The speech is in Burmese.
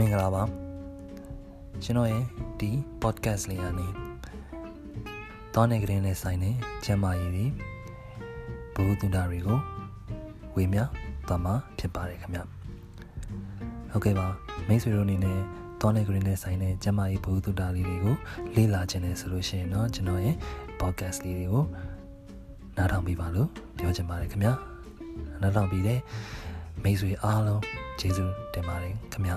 မင်္ဂလာပါကျွန်တော်ရဲ့ဒီ podcast လေးကနေတောင်းနေကြတဲ့နဲ့ဆိုင်တဲ့ကျမ်းမာရေးတွေဘုဟုတုဒ္ဒတွေကိုဝေမျှသွားမှာဖြစ်ပါတယ်ခင်ဗျဟုတ်ကဲ့ပါမိတ်ဆွေတို့အနေနဲ့တောင်းနေကြတဲ့နဲ့ဆိုင်တဲ့ကျမ်းမာရေးဘုဟုတုဒ္ဒလေးတွေကိုလေ့လာခြင်းနဲ့ဆိုလို့ရှိရင်တော့ကျွန်တော်ရဲ့ podcast လေးတွေကိုနားထောင်ပေးပါလို့ပြောချင်ပါတယ်ခင်ဗျနားထောင်ပြီးတဲ့မိတ်ဆွေအားလုံးကျေးဇူးတင်ပါတယ်ခင်ဗျ